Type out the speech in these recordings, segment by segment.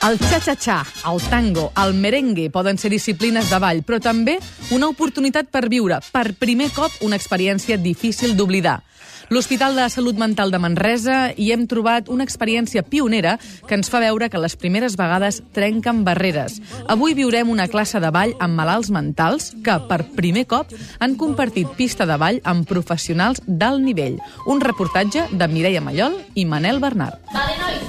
El xa-xa-xa, el tango, el merengue poden ser disciplines de ball, però també una oportunitat per viure, per primer cop, una experiència difícil d'oblidar. L'Hospital de Salut Mental de Manresa hi hem trobat una experiència pionera que ens fa veure que les primeres vegades trenquen barreres. Avui viurem una classe de ball amb malalts mentals que, per primer cop, han compartit pista de ball amb professionals d'alt nivell. Un reportatge de Mireia Mallol i Manel Bernat. Vale, nois,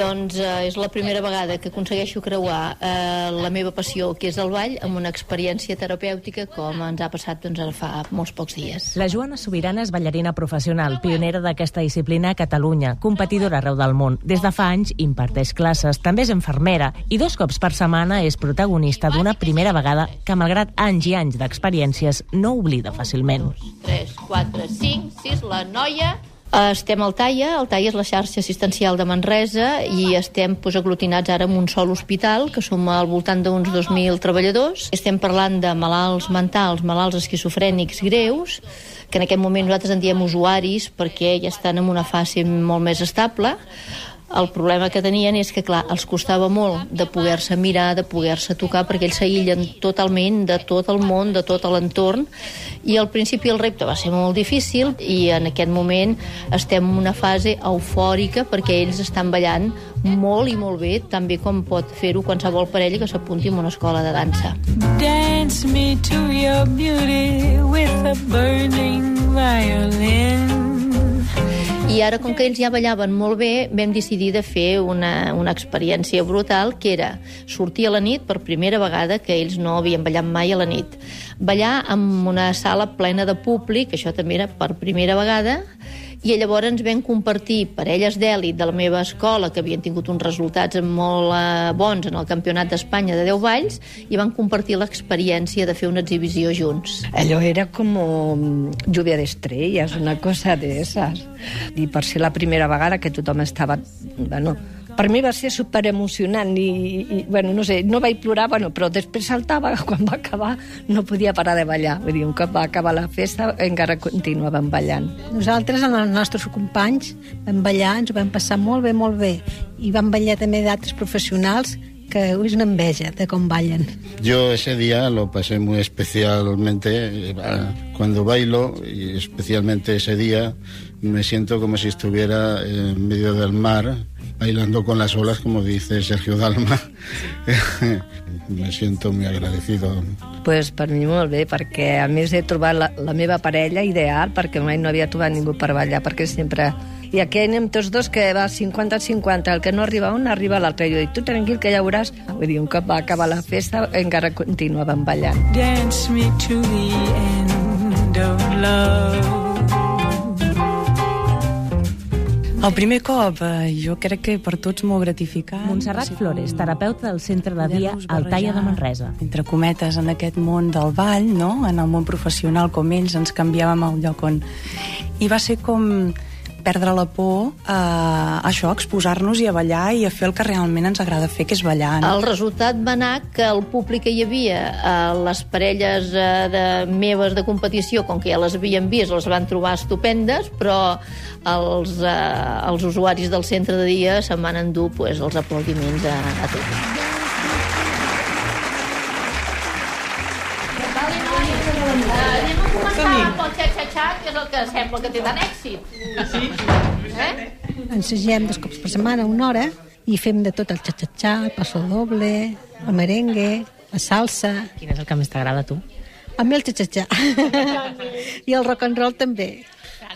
Doncs eh, és la primera vegada que aconsegueixo creuar eh, la meva passió, que és el ball, amb una experiència terapèutica com ens ha passat doncs, ara fa molts pocs dies. La Joana Sobirana és ballarina professional, pionera d'aquesta disciplina a Catalunya, competidora arreu del món. Des de fa anys imparteix classes, també és infermera i dos cops per setmana és protagonista d'una primera vegada que, malgrat anys i anys d'experiències, no oblida fàcilment. 3, 4, 5, 6, la noia... Eh, Estem al TAIA, el TAIA és la xarxa assistencial de Manresa i estem pues, aglutinats ara en un sol hospital, que som al voltant d'uns 2.000 treballadors. Estem parlant de malalts mentals, malalts esquizofrènics greus, que en aquest moment nosaltres en diem usuaris perquè ja estan en una fase molt més estable. El problema que tenien és que, clar, els costava molt de poder-se mirar, de poder-se tocar, perquè ells s'aïllen totalment de tot el món, de tot l'entorn, i al principi el repte va ser molt difícil i en aquest moment estem en una fase eufòrica perquè ells estan ballant molt i molt bé, tan bé com pot fer-ho qualsevol parella que s'apunti en una escola de dansa. Dance me to your beauty with a burning violin. I ara, com que ells ja ballaven molt bé, vam decidir de fer una, una experiència brutal, que era sortir a la nit per primera vegada, que ells no havien ballat mai a la nit. Ballar en una sala plena de públic, això també era per primera vegada, i llavors ens vam compartir parelles d'èlit de la meva escola que havien tingut uns resultats molt eh, bons en el Campionat d'Espanya de 10 balls i van compartir l'experiència de fer una exhibició junts. Allò era como mm, lluvia de estrellas, una cosa de esas. I per ser la primera vegada que tothom estava... Bueno, per mi va ser super emocionant i, i, bueno, no sé, no vaig plorar, bueno, però després saltava, quan va acabar no podia parar de ballar. Vull dir, un cop va acabar la festa encara continuàvem ballant. Nosaltres, amb els nostres companys, vam ballar, ens ho vam passar molt bé, molt bé. I vam ballar també d'altres professionals que és una enveja de com ballen. Yo ese día lo pasé muy especialmente. eh, Cuando bailo, y especialmente ese día, me siento como si estuviera en medio del mar, bailando con las olas, como dice Sergio Dalma. me siento muy agradecido. pues per mi molt bé, perquè a més he trobat la, la meva parella ideal, perquè mai no havia trobat ningú per ballar, perquè sempre... I aquí anem tots dos que va 50-50, el que no arriba un arriba l'altre. Jo dic, tu tranquil, que ja veuràs. Vull dir, un cop va acabar la festa encara continuàvem ballant. Dance me to the end of love. El primer cop, eh, jo crec que per tots molt gratificant. Montserrat ser Flores, terapeuta del centre de dia Altaia de Manresa. Entre cometes, en aquest món del ball, no? en el món professional, com ells, ens canviàvem al lloc on... I va ser com perdre la por a això, a exposar-nos i a ballar i a fer el que realment ens agrada fer, que és ballar. No? El resultat va anar que el públic que hi havia, eh, les parelles eh, de meves de competició, com que ja les havien vist, les van trobar estupendes, però els, eh, els usuaris del centre de dia se'n van endur pues, els aplaudiments a, a tots. Pel xa-xa-xa, que és el que sembla que té tant èxit. Sí. Eh? Ensegem dos cops per setmana, una hora, i fem de tot el xa-xa-xa, el paso doble, el merengue, la salsa... Quin és el que més t'agrada a tu? A mi el xa-xa-xa. I el rock and roll també.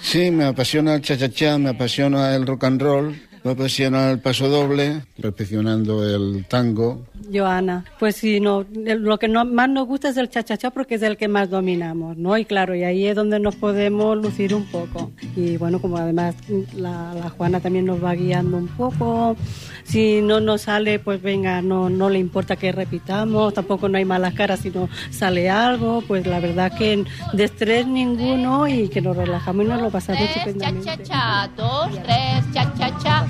Sí, me apasiona el cha-cha-cha, me apasiona el rock and roll, me apasiona el paso doble, perfeccionando el tango. Joana, pues sí, no, lo que no, más nos gusta es el cha-cha-cha porque es el que más dominamos, ¿no? Y claro, y ahí es donde nos podemos lucir un poco. Y bueno, como además la, la Juana también nos va guiando un poco, si no nos sale, pues venga, no, no le importa que repitamos, tampoco no hay malas caras si no sale algo, pues la verdad que de estrés ninguno y que nos relajamos y nos lo pasamos estupendamente. xa-xa-xa, dos, tres,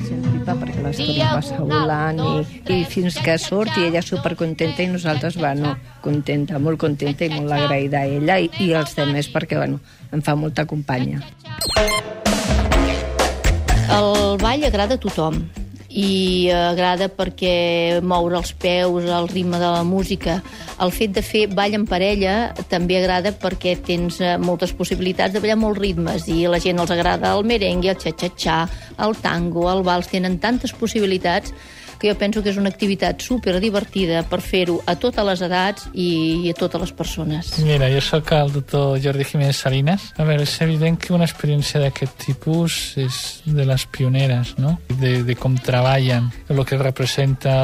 xa-xa-xa. l'estona passa volant i, i fins que surt i ella supercontenta i nosaltres, bueno, contenta, molt contenta i molt agraïda a ella i, i els demés perquè, bueno, em fa molta companya. El ball agrada a tothom i agrada perquè moure els peus, el ritme de la música. El fet de fer ball en parella també agrada perquè tens eh, moltes possibilitats de ballar molts ritmes i la gent els agrada el merengue, el xa-xa-xa, el tango, el vals, tenen tantes possibilitats que jo penso que és una activitat super divertida per fer-ho a totes les edats i a totes les persones. Mira, jo sóc el doctor Jordi Jiménez Salinas. A veure, és evident que una experiència d'aquest tipus és de les pioneres, no? De, de com treballen, el que representa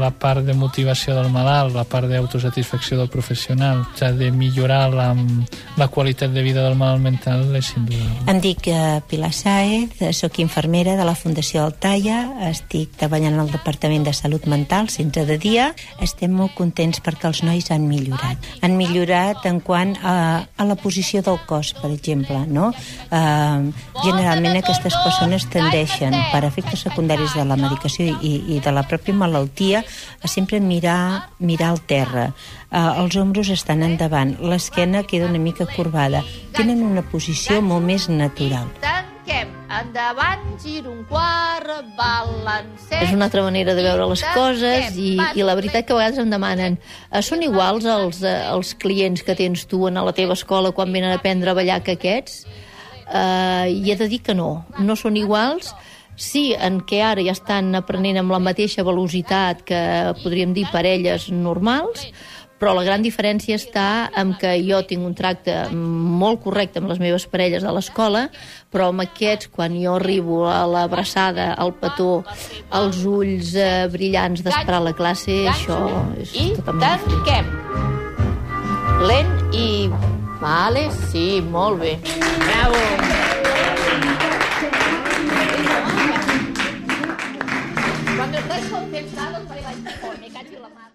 la part de motivació del malalt, la part d'autosatisfacció del professional, o sigui, de millorar la, la qualitat de vida del malalt mental és indudable. Em dic eh, Pilar Saez, sóc infermera de la Fundació Altaia, estic treballant al Departament de Salut Mental, centre de dia. Estem molt contents perquè els nois han millorat. Han millorat en quant a, a la posició del cos, per exemple, no? Eh, generalment aquestes persones tendeixen, per efectes secundaris de la medicació i, i de la pròpia malaltia, a sempre mirar, mirar al terra. Eh, els ombros estan endavant, l'esquena queda una mica corbada. Tenen una posició molt més natural. Endavant, giro un quart, balancem... És una altra manera de veure les coses i, i la veritat que a vegades em demanen eh, són iguals els, eh, els clients que tens tu a la teva escola quan venen a aprendre a ballar que aquests? Eh, I he de dir que no, no són iguals, sí en què ara ja estan aprenent amb la mateixa velocitat que podríem dir parelles normals, però la gran diferència està en que jo tinc un tracte molt correcte amb les meves parelles a l'escola, però amb aquests, quan jo arribo a l'abraçada, al petó, els ulls eh, brillants d'esperar la classe, això és I totalment tanquem. Lent i... Vale, sí, molt bé. Bravo. Cuando estáis concentrados, me cacho en la mano.